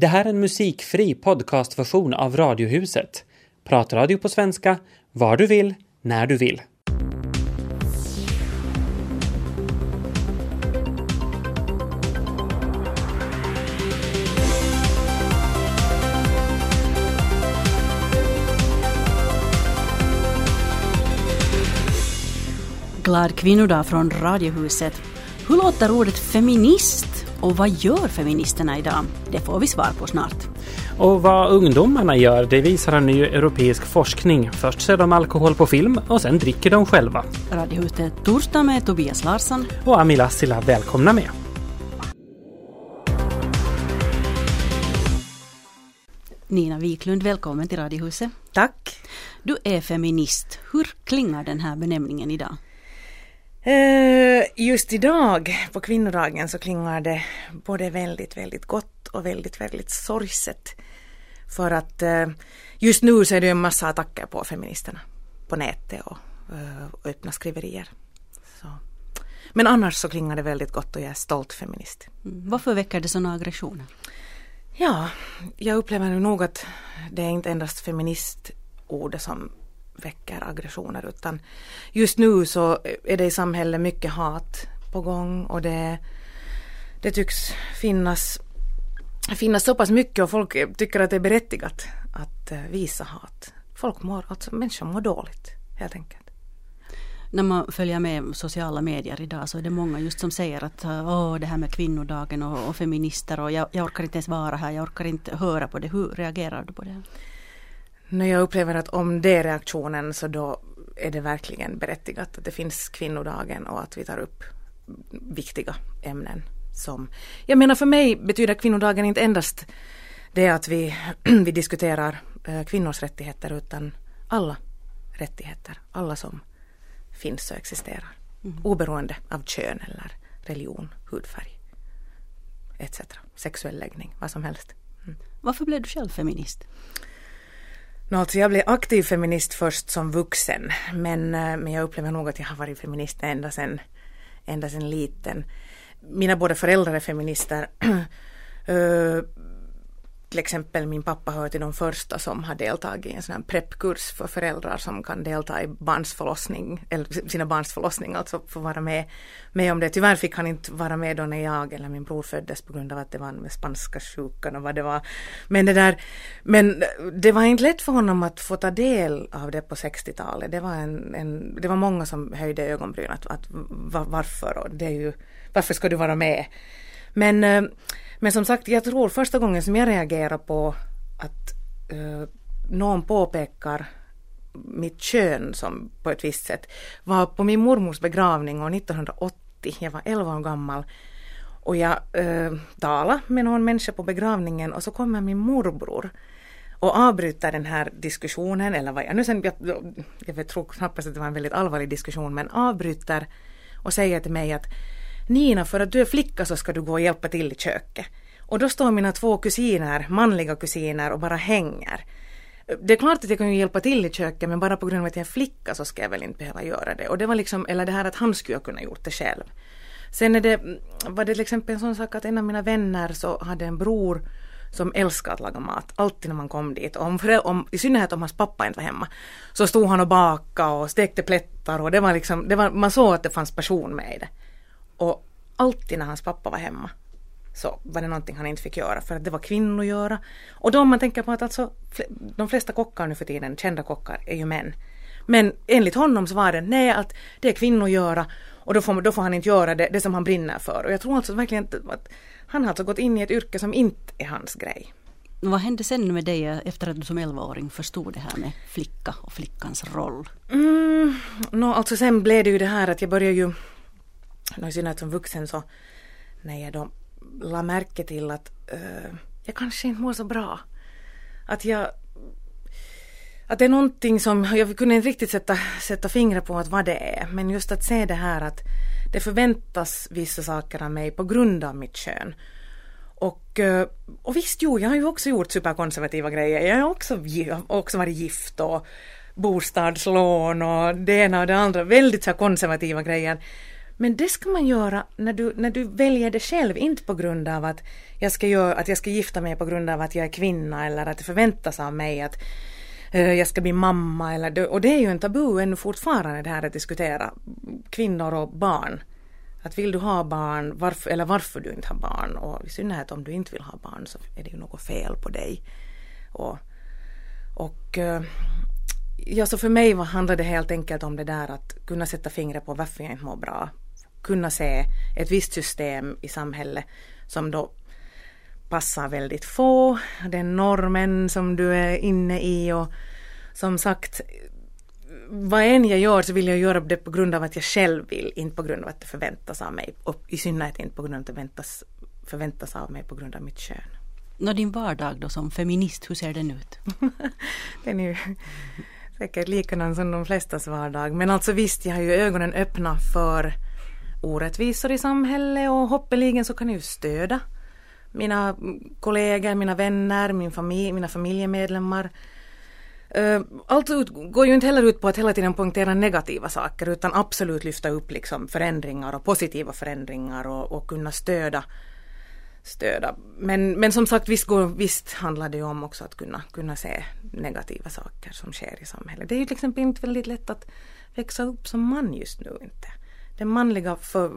Det här är en musikfri podcastversion av Radiohuset. Pratradio på svenska, var du vill, när du vill. Glad kvinnodag från Radiohuset. Hur låter ordet feminist och vad gör feministerna idag? Det får vi svar på snart. Och vad ungdomarna gör, det visar en ny europeisk forskning. Först ser de alkohol på film och sen dricker de själva. Radiohuset torsdag med Tobias Larsson. Och Ami Lassila, välkomna med! Nina Wiklund, välkommen till Radiohuset. Tack. Du är feminist. Hur klingar den här benämningen idag? Eh, just idag på kvinnodagen så klingar det både väldigt, väldigt gott och väldigt, väldigt sorgset. För att eh, just nu så är det en massa attacker på feministerna på nätet och, eh, och öppna skriverier. Så. Men annars så klingar det väldigt gott och jag är stolt feminist. Mm. Varför väcker det sådana aggressioner? Ja, jag upplever nog att det är inte endast feministordet som väcker aggressioner utan just nu så är det i samhället mycket hat på gång och det, det tycks finnas, finnas så pass mycket och folk tycker att det är berättigat att eh, visa hat. Folk mår, alltså människor mår dåligt helt enkelt. När man följer med sociala medier idag så är det många just som säger att åh, det här med kvinnodagen och, och feminister och jag, jag orkar inte ens vara här, jag orkar inte höra på det. Hur reagerar du på det? När jag upplever att om det är reaktionen så då är det verkligen berättigat att det finns kvinnodagen och att vi tar upp viktiga ämnen som, jag menar för mig betyder kvinnodagen inte endast det att vi, vi diskuterar eh, kvinnors rättigheter utan alla rättigheter, alla som finns och existerar. Mm. Oberoende av kön eller religion, hudfärg etc. Sexuell läggning, vad som helst. Mm. Varför blev du själv feminist? No, alltså jag blev aktiv feminist först som vuxen men, eh, men jag upplever nog att jag har varit feminist ända sedan, ända sedan liten. Mina båda föräldrar är feminister. Eh, till exempel min pappa hör till de första som har deltagit i en sån här preppkurs för föräldrar som kan delta i barns förlossning, eller sina barns förlossning, alltså få vara med, med om det. Tyvärr fick han inte vara med då när jag eller min bror föddes på grund av att det var med spanska sjukan och vad det var. Men det där, men det var inte lätt för honom att få ta del av det på 60-talet. Det var en, en, det var många som höjde ögonbrynen. att, att varför och det är ju, varför ska du vara med? Men eh, men som sagt, jag tror första gången som jag reagerar på att uh, någon påpekar mitt kön som på ett visst sätt var på min mormors begravning år 1980. Jag var 11 år gammal och jag uh, talade med någon människa på begravningen och så kommer min morbror och avbryter den här diskussionen eller vad jag nu sen, jag, jag tror knappast att det var en väldigt allvarlig diskussion men avbryter och säger till mig att Nina, för att du är flicka så ska du gå och hjälpa till i köket. Och då står mina två kusiner, manliga kusiner, och bara hänger. Det är klart att jag kan ju hjälpa till i köket men bara på grund av att jag är flicka så ska jag väl inte behöva göra det. Och det var liksom, eller det här att han skulle ha kunnat gjort det själv. Sen är det, var det till exempel en sån sak att en av mina vänner så hade en bror som älskade att laga mat, alltid när man kom dit. Om, om, I synnerhet om hans pappa inte var hemma. Så stod han och bakade och stekte plättar och det var liksom, det var, man såg att det fanns passion med i det. Och alltid när hans pappa var hemma så var det någonting han inte fick göra för att det var kvinnor att göra. Och då om man tänker på att alltså de flesta kockar nu för tiden, kända kockar, är ju män. Men enligt honom så var det nej att det är kvinnor att göra och då får, då får han inte göra det, det som han brinner för. Och jag tror alltså verkligen att han har alltså gått in i ett yrke som inte är hans grej. Vad hände sen med dig efter att du som 11-åring förstod det här med flicka och flickans roll? Mm, no, alltså sen blev det ju det här att jag började ju i synnerhet som vuxen så när jag då la märke till att uh, jag kanske inte mår så bra. Att jag att det är någonting som, jag kunde inte riktigt sätta, sätta fingret på att vad det är, men just att se det här att det förväntas vissa saker av mig på grund av mitt kön. Och, och visst, jo, jag har ju också gjort superkonservativa grejer. Jag har också, också varit gift och bostadslån och det ena och det andra. Väldigt så konservativa grejer. Men det ska man göra när du, när du väljer det själv, inte på grund av att jag, ska göra, att jag ska gifta mig på grund av att jag är kvinna eller att det förväntas av mig att uh, jag ska bli mamma. Eller, och det är ju en tabu ännu fortfarande det här att diskutera kvinnor och barn. Att vill du ha barn, varför, eller varför du inte har barn och i synnerhet om du inte vill ha barn så är det ju något fel på dig. Och, och uh, ja, så för mig handlar det helt enkelt om det där att kunna sätta fingret på varför jag inte mår bra kunna se ett visst system i samhället som då passar väldigt få, den normen som du är inne i och som sagt vad än jag gör så vill jag göra det på grund av att jag själv vill, inte på grund av att det förväntas av mig och i synnerhet inte på grund av att det förväntas, förväntas av mig på grund av mitt kön. Nå din vardag då som feminist, hur ser den ut? den är ju säkert likadan som de flestas vardag men alltså visst, jag har ju ögonen öppna för orättvisor i samhället och hoppeligen så kan jag ju stödja mina kollegor, mina vänner, min familj, mina familjemedlemmar. Eh, allt går ju inte heller ut på att hela tiden poängtera negativa saker utan absolut lyfta upp liksom förändringar och positiva förändringar och, och kunna stödja. stödja. Men, men som sagt visst, går, visst handlar det ju om också att kunna, kunna se negativa saker som sker i samhället. Det är ju till exempel inte väldigt lätt att växa upp som man just nu inte den manliga för,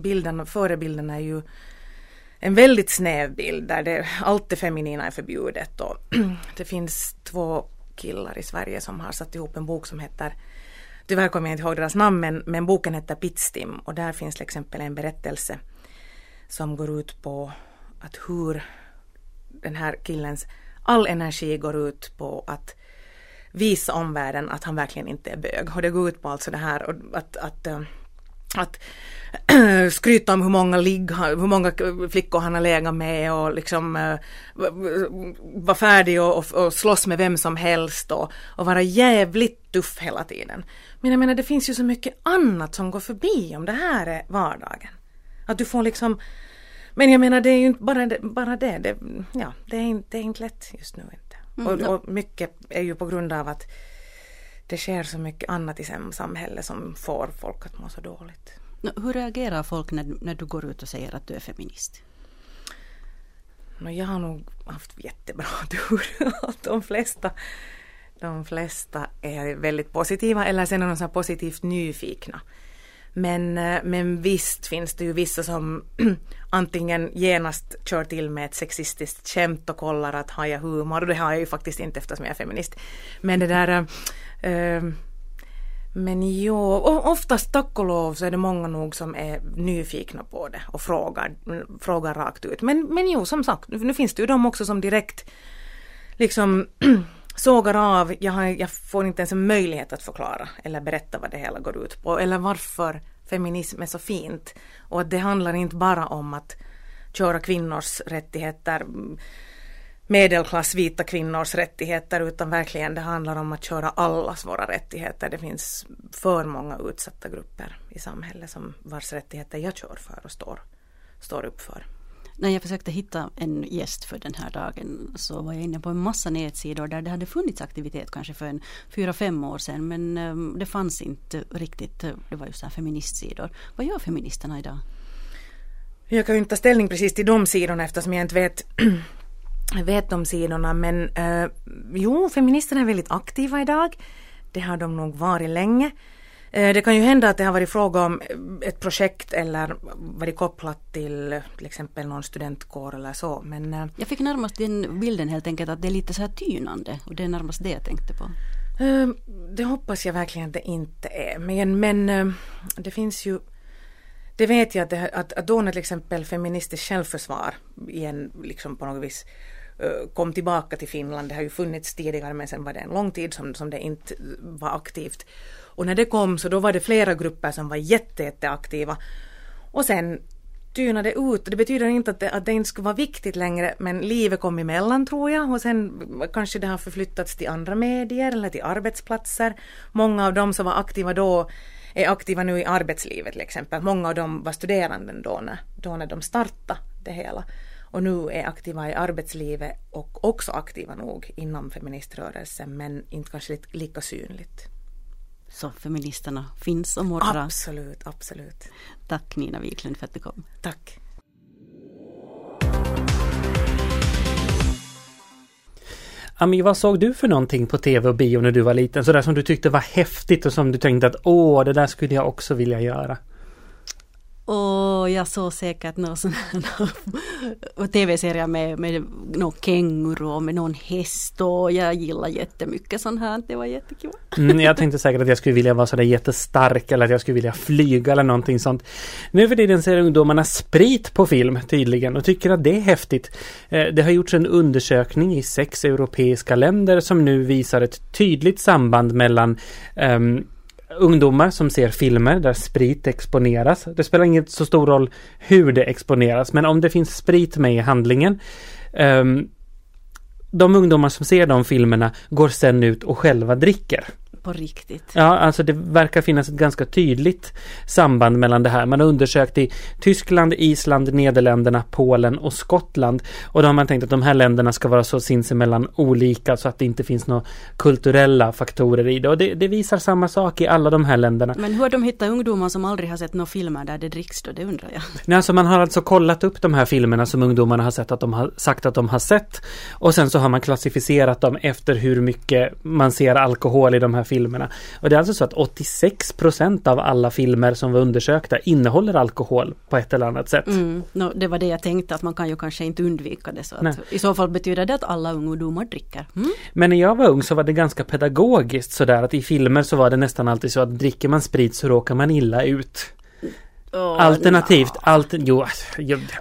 bilden, förebilden är ju en väldigt snäv bild där det, allt det feminina är förbjudet och det finns två killar i Sverige som har satt ihop en bok som heter Tyvärr kommer jag inte ihåg deras namn men, men boken heter Pitstim och där finns till exempel en berättelse som går ut på att hur den här killens all energi går ut på att visa omvärlden att han verkligen inte är bög. Och det går ut på alltså det här att, att, eh, att skryta om hur många, ligg, hur många flickor han har legat med och liksom uh, vara färdig och, och, och slåss med vem som helst och, och vara jävligt tuff hela tiden. Men jag menar det finns ju så mycket annat som går förbi om det här är vardagen. Att du får liksom men jag menar det är ju inte bara det, bara det. det ja, det är, inte, det är inte lätt just nu. Mm, och, och, mycket är ju på grund av att det sker så mycket annat i samhället som får folk att må så dåligt. Hur reagerar folk när, när du går ut och säger att du är feminist? Jag har nog haft jättebra tur. de flesta de flesta är väldigt positiva eller sen är de så positivt nyfikna. Men, eh, men visst finns det ju vissa som antingen genast kör till med ett sexistiskt skämt och kollar att har jag humor och det har jag ju faktiskt inte eftersom jag är feminist. Men det där äh, men jo, oftast tack och lov så är det många nog som är nyfikna på det och frågar, frågar rakt ut. Men, men jo, som sagt, nu finns det ju de också som direkt liksom sågar av, jag, har, jag får inte ens en möjlighet att förklara eller berätta vad det hela går ut på eller varför feminism är så fint. Och att det handlar inte bara om att köra kvinnors rättigheter, medelklass vita kvinnors rättigheter utan verkligen det handlar om att köra allas våra rättigheter. Det finns för många utsatta grupper i samhället som vars rättigheter jag kör för och står, står upp för. När jag försökte hitta en gäst för den här dagen så var jag inne på en massa nätsidor där det hade funnits aktivitet kanske för en fyra, fem år sedan men ehm, det fanns inte riktigt, det var ju så här feministsidor. Vad gör feministerna idag? Jag kan ju inte ta ställning precis till de sidorna eftersom jag inte vet vet de sidorna men eh, jo, feministerna är väldigt aktiva idag. Det har de nog varit länge. Eh, det kan ju hända att det har varit fråga om ett projekt eller varit kopplat till till exempel någon studentkår eller så. Men, eh, jag fick närmast den bilden helt enkelt att det är lite så här tynande och det är närmast det jag tänkte på. Eh, det hoppas jag verkligen att det inte är. Men, men det finns ju det vet jag att, det, att, att då när till exempel feministiskt självförsvar igen liksom på något vis kom tillbaka till Finland, det har ju funnits tidigare men sen var det en lång tid som, som det inte var aktivt. Och när det kom så då var det flera grupper som var jätteaktiva. Och sen tynade ut. Det betyder inte att det, att det inte skulle vara viktigt längre men livet kom emellan tror jag och sen kanske det har förflyttats till andra medier eller till arbetsplatser. Många av dem som var aktiva då är aktiva nu i arbetslivet till exempel. Många av dem var studeranden då när, då när de startade det hela och nu är aktiva i arbetslivet och också aktiva nog inom feministrörelsen men inte kanske lika synligt så feministerna finns och mår bra. Absolut, absolut. Tack Nina Wiklund för att du kom. Tack. Ami, vad såg du för någonting på tv och bio när du var liten? Sådär som du tyckte var häftigt och som du tänkte att åh, det där skulle jag också vilja göra. Och jag såg säkert någon sån här tv-serie med, med någon känguru och med någon häst och jag gillar jättemycket sånt här. Det var jättekul. Mm, jag tänkte säkert att jag skulle vilja vara sådär jättestark eller att jag skulle vilja flyga eller någonting sånt. Nu för tiden ser ungdomarna sprit på film tydligen och tycker att det är häftigt. Eh, det har gjorts en undersökning i sex europeiska länder som nu visar ett tydligt samband mellan um, ungdomar som ser filmer där sprit exponeras. Det spelar ingen så stor roll hur det exponeras, men om det finns sprit med i handlingen um, de ungdomar som ser de filmerna går sen ut och själva dricker på riktigt. Ja, alltså det verkar finnas ett ganska tydligt samband mellan det här. Man har undersökt i Tyskland, Island, Nederländerna, Polen och Skottland. Och då har man tänkt att de här länderna ska vara så sinsemellan olika så att det inte finns några kulturella faktorer i det. Och det, det visar samma sak i alla de här länderna. Men hur har de hittat ungdomar som aldrig har sett några filmer där det dricks då? Det undrar jag. Nej, alltså man har alltså kollat upp de här filmerna som ungdomarna har sett att de har sagt att de har sett. Och sen så har man klassificerat dem efter hur mycket man ser alkohol i de här filmerna filmerna. Och det är alltså så att 86 procent av alla filmer som var undersökta innehåller alkohol på ett eller annat sätt. Mm, no, det var det jag tänkte att man kan ju kanske inte undvika det. Så att, I så fall betyder det att alla ungdomar dricker. Mm? Men när jag var ung så var det ganska pedagogiskt sådär att i filmer så var det nästan alltid så att dricker man sprit så råkar man illa ut. Oh, Alternativt, allt, jo,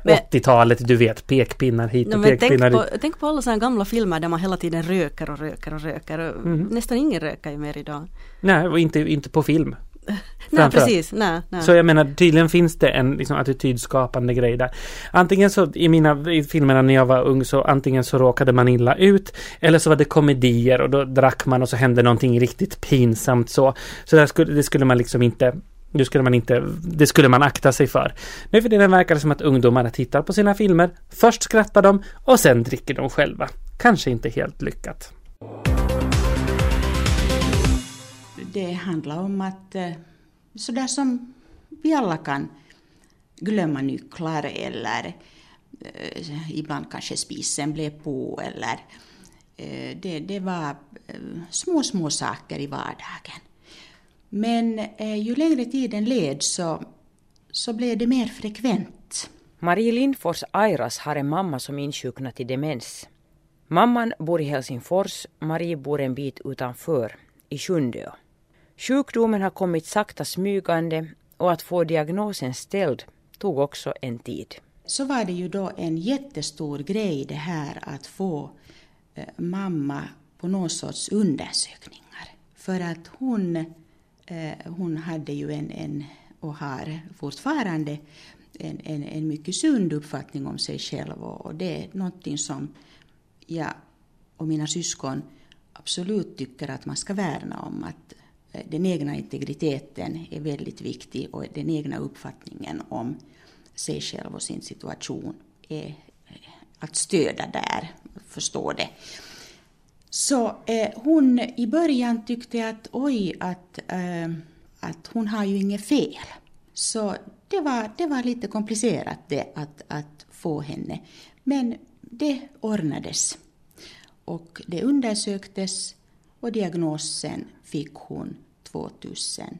80-talet, du vet, pekpinnar hit och no, pekpinnar tänk tänk på alla sådana gamla filmer där man hela tiden röker och röker och röker. Mm. Nästan ingen röker ju mer idag. Nej, och inte, inte på film. nej, precis. Nej, nej. Så jag menar, tydligen finns det en liksom, attitydskapande grej där. Antingen så i mina i filmerna när jag var ung så antingen så råkade man illa ut eller så var det komedier och då drack man och så hände någonting riktigt pinsamt så. Så där skulle, det skulle man liksom inte det skulle man inte, det skulle man akta sig för. Nu för tiden verkar det som att ungdomarna tittar på sina filmer, först skrattar de och sen dricker de själva. Kanske inte helt lyckat. Det handlar om att eh, sådär som vi alla kan glömma nycklar eller eh, ibland kanske spisen blev på eller eh, det, det var eh, små, små saker i vardagen. Men eh, ju längre tiden led så, så blev det mer frekvent. Marie Lindfors Airas har en mamma som insjuknat i demens. Mamman bor i Helsingfors, Marie bor en bit utanför, i Sjundeå. Sjukdomen har kommit sakta smygande och att få diagnosen ställd tog också en tid. Så var det ju då en jättestor grej det här att få eh, mamma på någon sorts undersökningar. För att hon Eh, hon hade ju en, en och har fortfarande en, en, en mycket sund uppfattning om sig själv och, och det är någonting som jag och mina syskon absolut tycker att man ska värna om att eh, den egna integriteten är väldigt viktig och den egna uppfattningen om sig själv och sin situation är eh, att stödja där, förstå det. Så eh, hon i början tyckte att oj, att, eh, att hon har ju inget fel. Så det var, det var lite komplicerat det att, att få henne. Men det ordnades. Och det undersöktes och diagnosen fick hon 2005.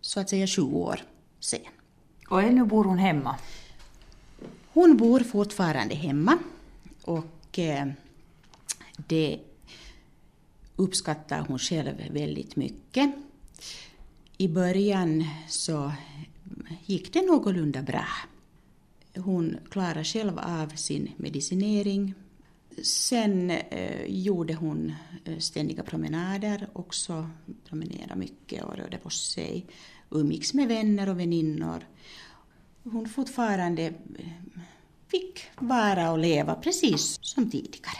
Så att säga 20 år sen. Och ännu bor hon hemma? Hon bor fortfarande hemma. Och eh, det uppskattar hon själv väldigt mycket. I början så gick det någorlunda bra. Hon klarade själv av sin medicinering. Sen eh, gjorde hon eh, ständiga promenader också, promenerade mycket och rörde på sig. Umgicks med vänner och väninnor. Hon fortfarande eh, fick vara och leva precis som tidigare.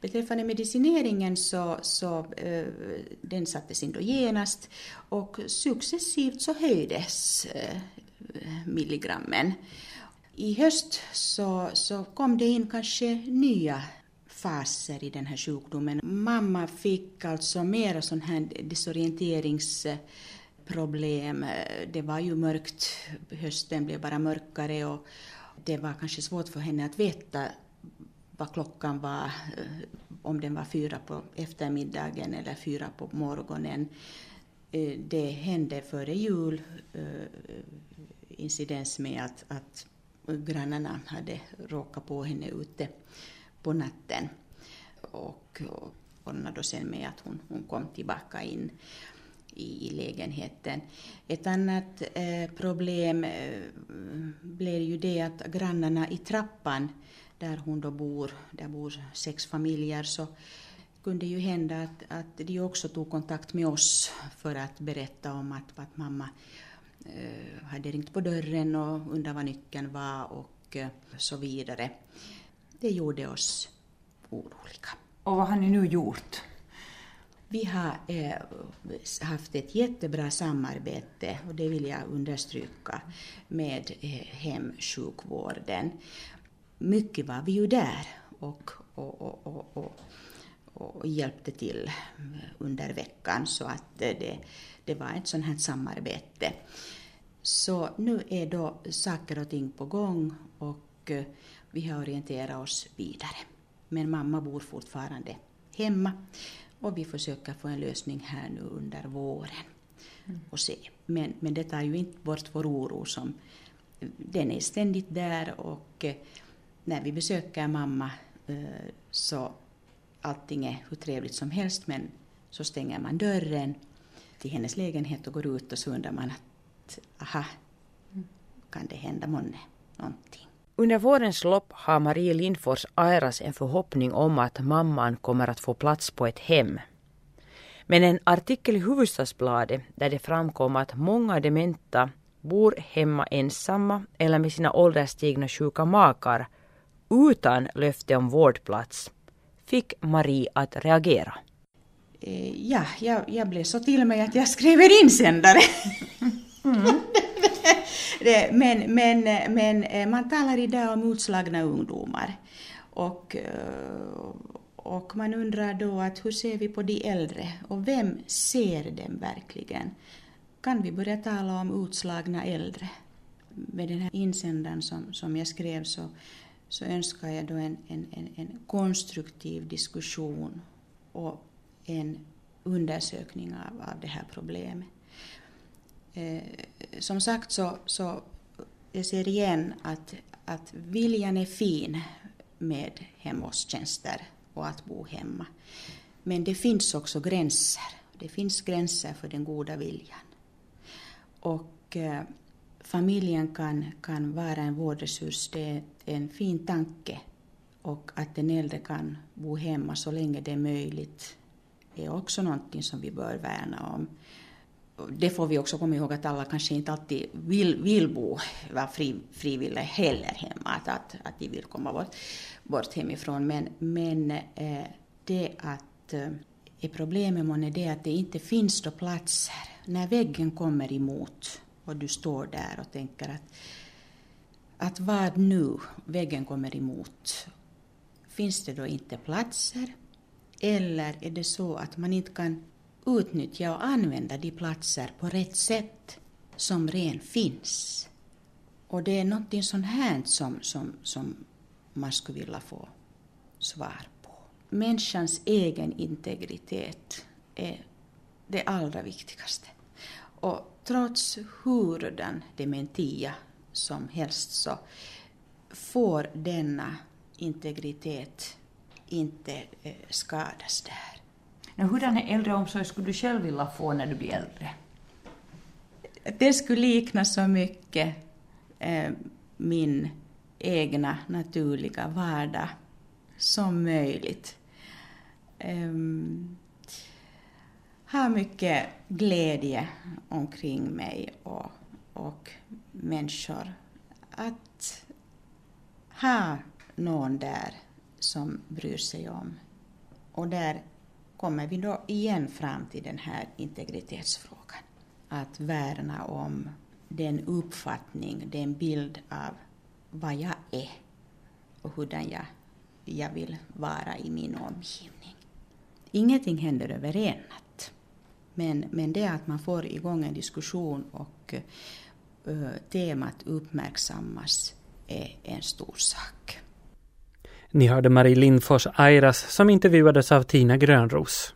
Beträffande medicineringen så, så eh, den sattes in då genast och successivt så höjdes eh, milligrammen. I höst så, så kom det in kanske nya faser i den här sjukdomen. Mamma fick alltså mera sån här desorienteringsproblem. Det var ju mörkt, hösten blev bara mörkare och det var kanske svårt för henne att veta vad klockan var, eh, om den var fyra på eftermiddagen eller fyra på morgonen. Eh, det hände före jul eh, incidens med att, att grannarna hade råkat på henne ute på natten och ordnade då sen med att hon, hon kom tillbaka in i lägenheten. Ett annat eh, problem eh, blev ju det att grannarna i trappan där hon då bor, där bor sex familjer, så kunde ju hända att, att de också tog kontakt med oss för att berätta om att, att mamma eh, hade ringt på dörren och undrat vad nyckeln var och eh, så vidare. Det gjorde oss oroliga. Och vad har ni nu gjort? Vi har eh, haft ett jättebra samarbete, och det vill jag understryka, med eh, hemsjukvården. Mycket var vi ju där och, och, och, och, och hjälpte till under veckan så att det, det var ett sånt här samarbete. Så nu är då saker och ting på gång och eh, vi har orienterat oss vidare. Men mamma bor fortfarande hemma och vi försöker få en lösning här nu under våren. Mm. Och se. Men, men det tar ju inte bort vår oro som den är ständigt där och eh, när vi besöker mamma eh, så allting är hur trevligt som helst men så stänger man dörren till hennes lägenhet och går ut och så undrar man att aha, kan det hända månne någonting. Under vårens lopp har Marie Lindfors Airas en förhoppning om att mamman kommer att få plats på ett hem. Men en artikel i Hufvudstadsbladet där det framkom att många dementa bor hemma ensamma eller med sina ålderstigna sjuka makar utan löfte om vårdplats fick Marie att reagera. Eh, ja, jag, jag blev så till mig att jag skrev en insändare. Mm. men, men, men eh, man talar idag om utslagna ungdomar. Och, eh, och man undrar då att hur ser vi på de äldre och vem ser dem verkligen? Kan vi börja tala om utslagna äldre? Med den här insändaren som, som jag skrev så, så önskar jag då en, en, en, en konstruktiv diskussion och en undersökning av, av det här problemet. Eh, som sagt så, så jag ser igen att, att viljan är fin med hemvårdstjänster och att bo hemma. Men det finns också gränser. Det finns gränser för den goda viljan. Och eh, familjen kan, kan vara en vårdresurs, det är en fin tanke. Och att den äldre kan bo hemma så länge det är möjligt är också någonting som vi bör värna om det får vi också komma ihåg att alla kanske inte alltid vill, vill bo, vara fri, frivilliga heller hemma, att, att, att de vill komma bort, bort hemifrån. Men, men eh, det att eh, är problemet månne det att det inte finns då platser. När väggen kommer emot och du står där och tänker att, att vad nu, väggen kommer emot. Finns det då inte platser? Eller är det så att man inte kan utnyttja och använda de platser på rätt sätt som redan finns. Och det är någonting sånt här som, som, som man skulle vilja få svar på. Människans egen integritet är det allra viktigaste. Och trots hurdan dementia som helst så får denna integritet inte eh, skadas där. Hurdan äldreomsorg skulle du själv vilja få när du blir äldre? Det skulle likna så mycket eh, min egna naturliga vardag som möjligt. Um, har mycket glädje omkring mig och, och människor. Att ha någon där som bryr sig om. Och där kommer vi då igen fram till den här integritetsfrågan. Att värna om den uppfattning, den bild av vad jag är och hurdan jag, jag vill vara i min omgivning. Ingenting händer över en natt. Men, men det att man får igång en diskussion och uh, temat uppmärksammas är en stor sak. Ni hörde Marie Lindfors Airas som intervjuades av Tina Grönros.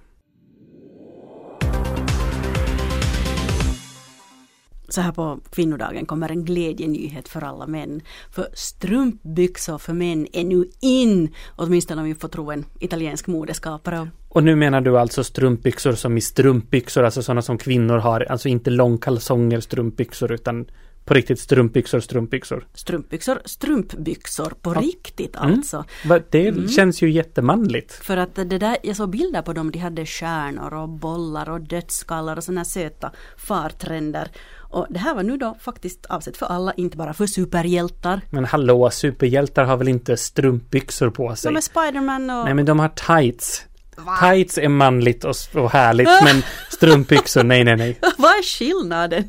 så här på kvinnodagen kommer en glädjenyhet för alla män. För strumpbyxor för män är nu in, åtminstone om vi får tro en italiensk modeskapare. Och nu menar du alltså strumpbyxor som i strumpbyxor, alltså sådana som kvinnor har, alltså inte långkalsonger strumpbyxor utan på riktigt strumpbyxor, strumpbyxor. Strumpbyxor, strumpbyxor på ja. riktigt mm. alltså. Det mm. känns ju jättemanligt. För att det där, jag såg bilder på dem, de hade stjärnor och bollar och dödsskallar och sådana söta fartränder. Och det här var nu då faktiskt avsett för alla, inte bara för superhjältar. Men hallå, superhjältar har väl inte strumpbyxor på sig? De är Spiderman och... Nej men de har tights. Va? Tights är manligt och, och härligt men strumpbyxor, nej nej nej. Vad är skillnaden?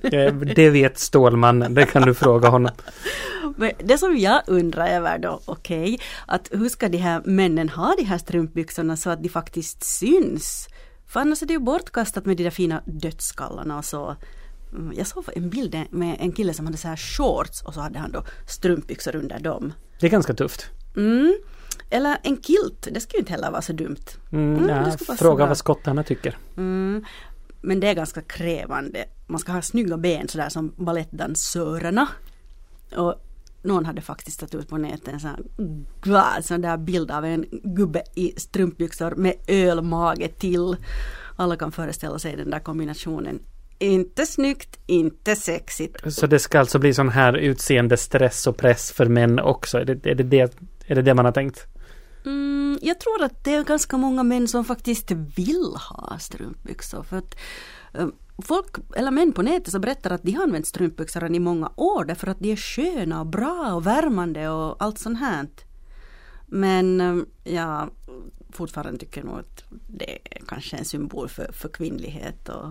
Det vet Stålmannen, det kan du fråga honom. Men det som jag undrar över då, okej, okay, att hur ska de här männen ha de här strumpbyxorna så att de faktiskt syns? För annars är det ju bortkastat med de där fina dödsskallarna och så. Mm, jag såg en bild med en kille som hade så här shorts och så hade han då strumpbyxor under dem. Det är ganska tufft. Mm. Eller en kilt, det skulle inte heller vara så dumt. Mm, mm, fråga vad skottarna tycker. Mm. Men det är ganska krävande. Man ska ha snygga ben sådär som balettdansörerna. Och någon hade faktiskt tagit ut på nätet en sån, glad, sån där bild av en gubbe i strumpbyxor med ölmage till. Alla kan föreställa sig den där kombinationen. Inte snyggt, inte sexigt. Så det ska alltså bli sån här utseende stress och press för män också? Är det är det, det, är det, det man har tänkt? Mm, jag tror att det är ganska många män som faktiskt vill ha strumpbyxor. För att, eh, folk, eller män på nätet som berättar att de har använt strumpbyxor i många år därför att de är sköna och bra och värmande och allt sånt här. Men eh, jag fortfarande tycker nog att det är kanske en symbol för, för kvinnlighet och,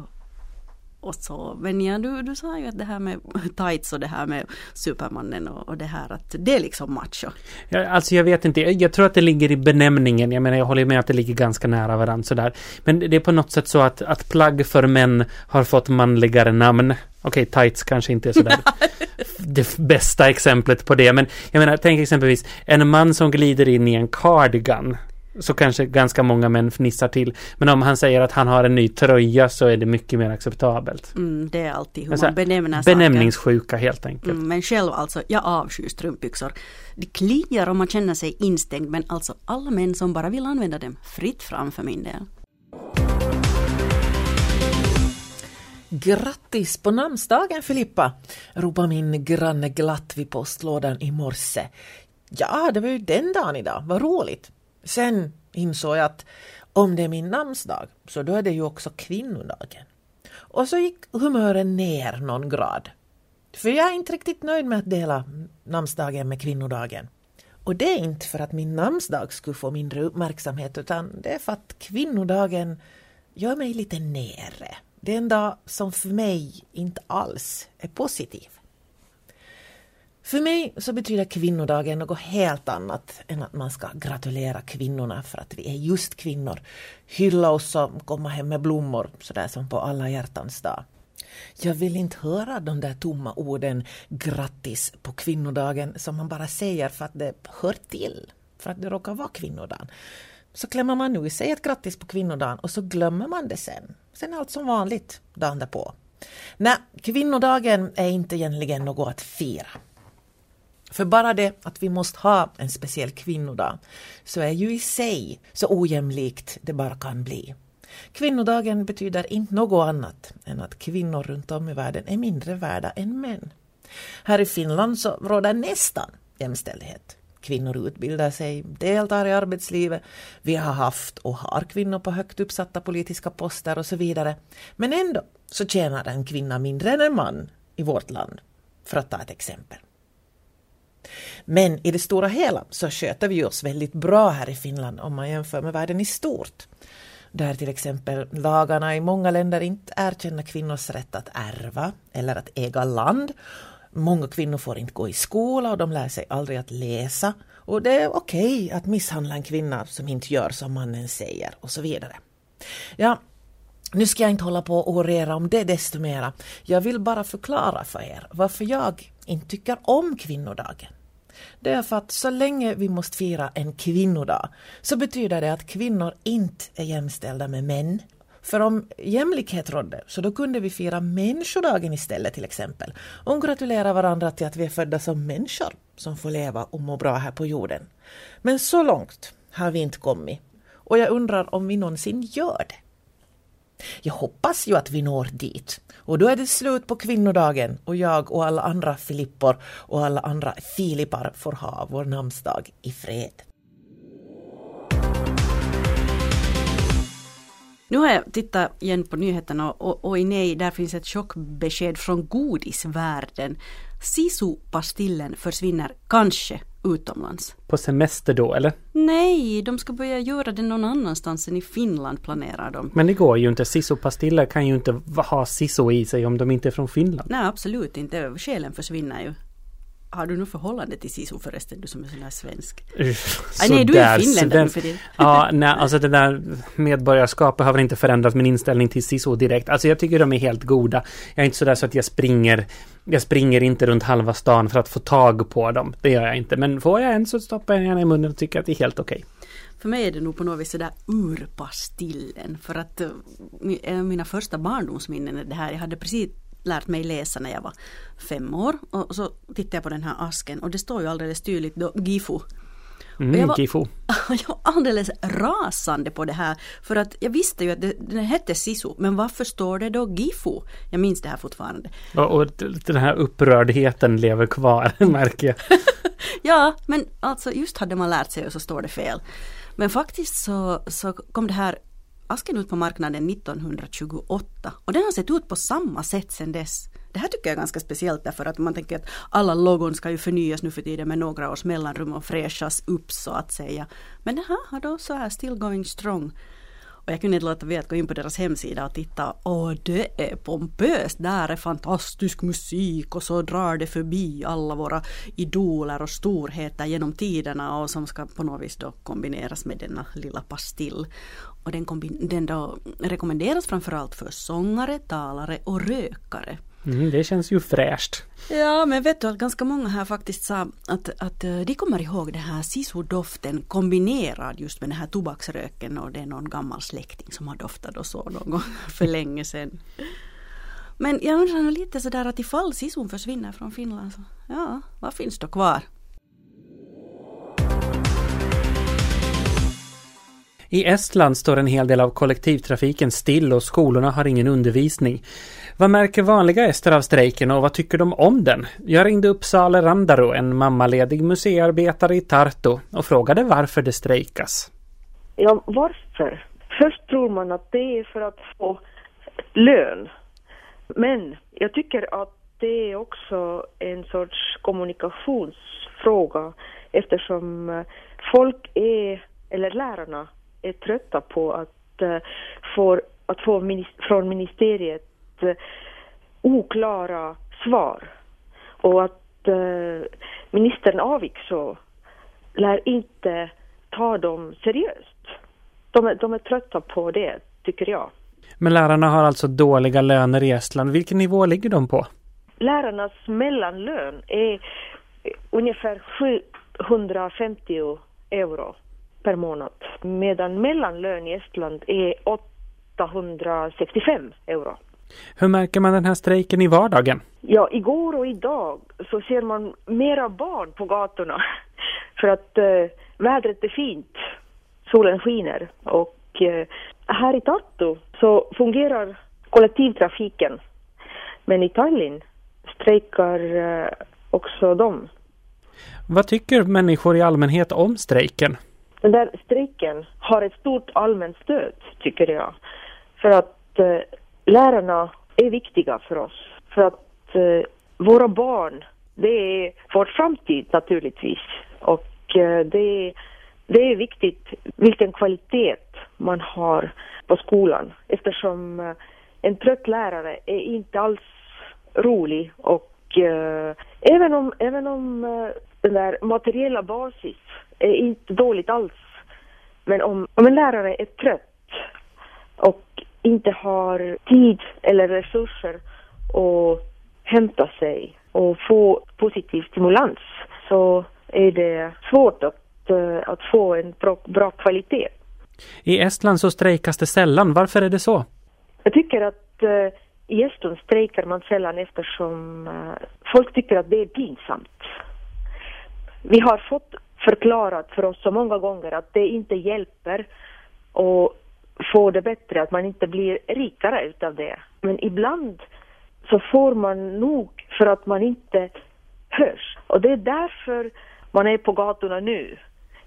och så. Men ja, du, du sa ju att det här med tights och det här med Supermannen och, och det här att det är liksom macho. Ja, alltså jag vet inte, jag tror att det ligger i benämningen. Jag menar jag håller med att det ligger ganska nära varandra sådär. Men det är på något sätt så att, att plagg för män har fått manligare namn. Okej, tights kanske inte är sådär det bästa exemplet på det. Men jag menar, tänk exempelvis en man som glider in i en cardigan så kanske ganska många män fnissar till. Men om han säger att han har en ny tröja så är det mycket mer acceptabelt. Mm, det är alltid hur alltså, man benämner saker. Benämningssjuka helt enkelt. Mm, men själv alltså, jag avskyr strumpbyxor. Det kliar om man känner sig instängd men alltså alla män som bara vill använda dem, fritt fram för min del. Grattis på namnsdagen Filippa! ropade min granne glatt vid postlådan i morse. Ja, det var ju den dagen idag, vad roligt! Sen insåg jag att om det är min namnsdag så då är det ju också kvinnodagen. Och så gick humören ner någon grad. För jag är inte riktigt nöjd med att dela namnsdagen med kvinnodagen. Och det är inte för att min namnsdag skulle få mindre uppmärksamhet utan det är för att kvinnodagen gör mig lite nere. Det är en dag som för mig inte alls är positiv. För mig så betyder kvinnodagen något helt annat än att man ska gratulera kvinnorna för att vi är just kvinnor. Hylla oss och komma hem med blommor sådär som på alla hjärtans dag. Jag vill inte höra de där tomma orden grattis på kvinnodagen som man bara säger för att det hör till, för att det råkar vara kvinnodagen. Så klämmer man nu i sig ett grattis på kvinnodagen och så glömmer man det sen. Sen är allt som vanligt dagen därpå. Nej, kvinnodagen är inte egentligen något att fira. För bara det att vi måste ha en speciell kvinnodag så är ju i sig så ojämlikt det bara kan bli. Kvinnodagen betyder inte något annat än att kvinnor runt om i världen är mindre värda än män. Här i Finland så råder nästan jämställdhet. Kvinnor utbildar sig, deltar i arbetslivet. Vi har haft och har kvinnor på högt uppsatta politiska poster och så vidare. Men ändå så tjänar en kvinna mindre än en man i vårt land, för att ta ett exempel. Men i det stora hela så sköter vi oss väldigt bra här i Finland om man jämför med världen i stort. Där till exempel lagarna i många länder inte erkänner kvinnors rätt att ärva eller att äga land. Många kvinnor får inte gå i skola och de lär sig aldrig att läsa. Och det är okej att misshandla en kvinna som inte gör som mannen säger och så vidare. Ja, nu ska jag inte hålla på och orera om det desto mera. Jag vill bara förklara för er varför jag inte tycker om kvinnodagen. Det är för att så länge vi måste fira en kvinnodag så betyder det att kvinnor inte är jämställda med män. För om jämlikhet rådde så då kunde vi fira människodagen istället till exempel och gratulera varandra till att vi är födda som människor som får leva och må bra här på jorden. Men så långt har vi inte kommit och jag undrar om vi någonsin gör det. Jag hoppas ju att vi når dit. Och då är det slut på kvinnodagen och jag och alla andra Filippor och alla andra Filipar får ha vår namnsdag i fred. Nu har jag tittat igen på nyheterna och, i nej, där finns ett chockbesked från godisvärlden. Sisu-pastillen försvinner kanske utomlands. På semester då eller? Nej, de ska börja göra det någon annanstans än i Finland planerar de. Men det går ju inte. Sisu-pastiller kan ju inte ha sisu i sig om de inte är från Finland. Nej, absolut inte. Själen försvinner ju. Har du något förhållande till SISU förresten, du som är sån här svensk? Så nej, du är finländare för det. Ja, nej, alltså det där medborgarskapet har väl inte förändrat min inställning till SISO direkt. Alltså jag tycker de är helt goda. Jag är inte sådär så att jag springer jag springer inte runt halva stan för att få tag på dem. Det gör jag inte. Men får jag en så stoppar jag den i munnen och tycker att det är helt okej. För mig är det nog på något vis sådär urpastillen. För att av mina första barndomsminnen är det här. Jag hade precis lärt mig läsa när jag var fem år. Och så tittade jag på den här asken och det står ju alldeles tydligt då Gifu. Och jag Mm, var- Gifo. Jag var alldeles rasande på det här. För att jag visste ju att det, den hette Sisu. Men varför står det då Gifu? Jag minns det här fortfarande. Och, och den här upprördheten lever kvar, märker jag. Ja, men alltså just hade man lärt sig och så står det fel. Men faktiskt så, så kom det här asken ut på marknaden 1928 och den har sett ut på samma sätt sedan dess. Det här tycker jag är ganska speciellt därför att man tänker att alla logon ska ju förnyas nu för tiden med några års mellanrum och fräschas upp så att säga. Men den här har då så här still going strong. Och jag kunde inte låta bli att gå in på deras hemsida och titta. Åh, det är pompöst. Där är fantastisk musik och så drar det förbi alla våra idoler och storheter genom tiderna och som ska på något vis då kombineras med denna lilla pastill. Och den, den då rekommenderas framförallt för sångare, talare och rökare. Mm, det känns ju fräscht. Ja, men vet du att ganska många här faktiskt sa att, att eh, de kommer ihåg den här sisodoften kombinerad just med den här tobaksröken och det är någon gammal släkting som har doftat och så någon gång för länge sedan. Men jag undrar lite sådär att ifall sisun försvinner från Finland så ja, vad finns då kvar? I Estland står en hel del av kollektivtrafiken still och skolorna har ingen undervisning. Vad märker vanliga ester av strejken och vad tycker de om den? Jag ringde upp Sale Randaro, en mammaledig museiarbetare i Tartu och frågade varför det strejkas. Ja, varför? Först tror man att det är för att få lön. Men jag tycker att det är också en sorts kommunikationsfråga eftersom eh, folk är, eller lärarna är trötta på att, eh, få, att få minis- från ministeriet oklara svar. Och att eh, ministern Avikså lär inte ta dem seriöst. De är, de är trötta på det, tycker jag. Men lärarna har alltså dåliga löner i Estland. Vilken nivå ligger de på? Lärarnas mellanlön är ungefär 750 euro per månad medan mellanlön i Estland är 865 euro. Hur märker man den här strejken i vardagen? Ja, igår och idag så ser man mera barn på gatorna för att eh, vädret är fint, solen skiner och eh, här i Tartu så fungerar kollektivtrafiken men i Tallinn strejkar eh, också de. Vad tycker människor i allmänhet om strejken? Den där strejken har ett stort allmänt stöd, tycker jag. För att eh, lärarna är viktiga för oss. För att eh, våra barn, det är vår framtid naturligtvis. Och eh, det, är, det är viktigt vilken kvalitet man har på skolan. Eftersom eh, en trött lärare är inte alls rolig och eh, även om, även om eh, den där materiella basis är inte dåligt alls. Men om, om en lärare är trött inte har tid eller resurser att hämta sig och få positiv stimulans så är det svårt att, eh, att få en bra, bra kvalitet. I Estland så strejkas det sällan. Varför är det så? Jag tycker att uh, i Estland strejkar man sällan eftersom uh, folk tycker att det är pinsamt. Vi har fått förklarat för oss så många gånger att det inte hjälper att få det bättre, att man inte blir rikare utav det. Men ibland så får man nog för att man inte hörs. Och det är därför man är på gatorna nu.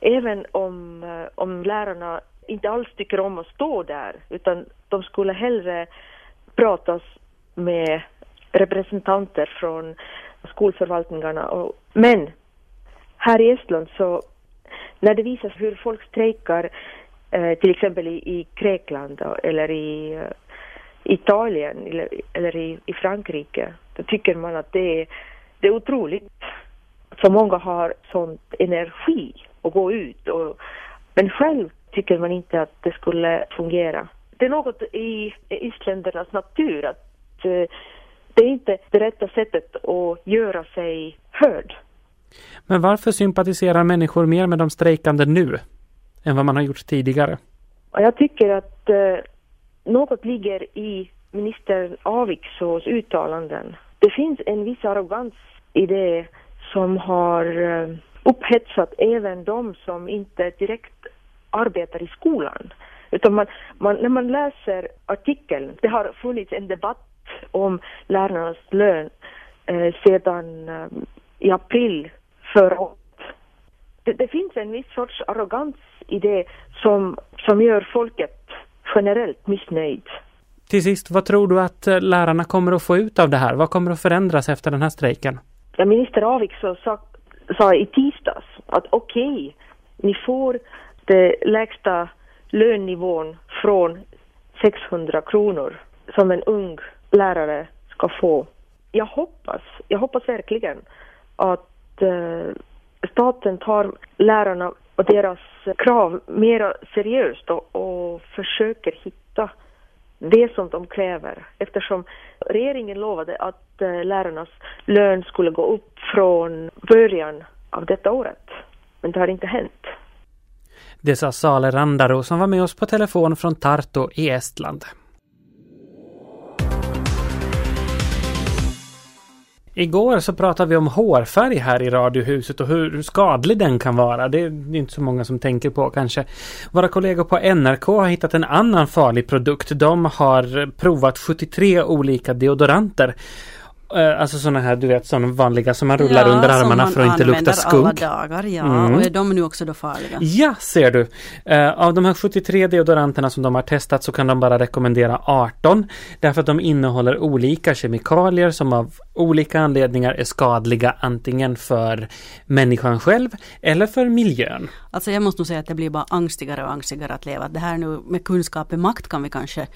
Även om, eh, om lärarna inte alls tycker om att stå där, utan de skulle hellre pratas med representanter från skolförvaltningarna. Och, men här i Estland så när det visas hur folk strejkar Eh, till exempel i, i Grekland eller i eh, Italien eller, eller i, i Frankrike då tycker man att det är, det är otroligt så många har sån energi att gå ut och, men själv tycker man inte att det skulle fungera. Det är något i isländernas natur att eh, det är inte det rätta sättet att göra sig hörd. Men varför sympatiserar människor mer med de strejkande nu än vad man har gjort tidigare? Jag tycker att eh, något ligger i minister Aviksås uttalanden. Det finns en viss arrogans i det som har eh, upphetsat även de som inte direkt arbetar i skolan. Utan man, man, när man läser artikeln, det har funnits en debatt om lärarnas lön eh, sedan eh, i april förra året. Det, det, finns en viss sorts arrogans i det som, som gör folket generellt missnöjd. Till sist, vad tror du att eh, lärarna kommer att få ut av det här? Vad kommer att förändras efter den här strejken? Ja, minister Aviksson sa, sa i tisdags att okej, okay, ni får den lägsta lönenivån från 600 kronor som en ung lärare ska få. Jag hoppas, jag hoppas verkligen att uh, staten tar lärarna och deras krav mer seriöst och, och försöker hitta det som de kräver eftersom regeringen lovade att eh, lärarnas lön skulle gå upp från början av detta året. Men det har inte hänt. Det sa Sale Randaro som var med oss på telefon från Tartu i Estland. Igår så pratade vi om hårfärg här i Radiohuset och hur skadlig den kan vara. Det är inte så många som tänker på kanske. Våra kollegor på NRK har hittat en annan farlig produkt. De har provat 73 olika deodoranter. Eh, alltså sådana här, du vet, sådana vanliga som man rullar ja, under armarna för att inte lukta skunk. alla dagar, ja. Mm. Och är de nu också då farliga? Ja, ser du. Uh, av de här 73 deodoranterna som de har testat så kan de bara rekommendera 18. Därför att de innehåller olika kemikalier som av olika anledningar är skadliga antingen för människan själv eller för miljön. Alltså jag måste nog säga att det blir bara angstigare och angstigare att leva. Det här nu med kunskap är makt kan vi kanske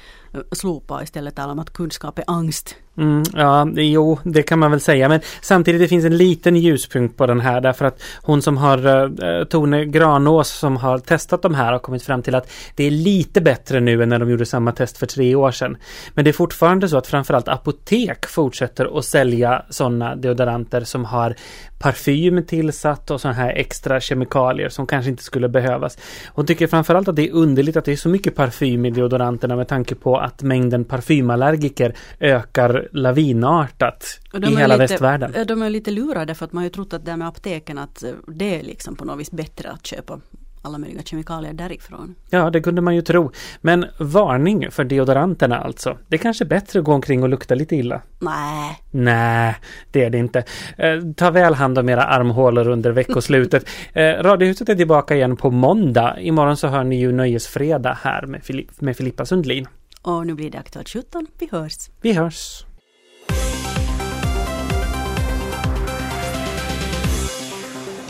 slopa istället tala om att kunskap är angst. Mm, ja, jo, det kan man väl säga. Men samtidigt det finns en liten ljuspunkt på den här därför att hon som har eh, Tone Granås som har testat de här har kommit fram till att det är lite bättre nu än när de gjorde samma test för tre år sedan. Men det är fortfarande så att framförallt apotek fortsätter att sälja sådana deodoranter som har parfym tillsatt och sådana här extra kemikalier som kanske inte skulle behövas. Hon tycker framförallt att det är underligt att det är så mycket parfym i deodoranterna med tanke på att mängden parfymallergiker ökar lavinartat i hela lite, västvärlden. De är lite lurade för att man har ju trott att det med apoteken att det är liksom på något vis bättre att köpa alla möjliga kemikalier därifrån. Ja, det kunde man ju tro. Men varning för deodoranterna alltså. Det är kanske bättre att gå omkring och lukta lite illa. Nej. Nej, det är det inte. Eh, ta väl hand om era armhålor under veckoslutet. eh, Radiohuset är tillbaka igen på måndag. Imorgon så hör ni ju Nöjesfredag här med, Filipp, med Filippa Sundlin. Och nu blir det Aktuellt 17. Vi hörs. Vi hörs.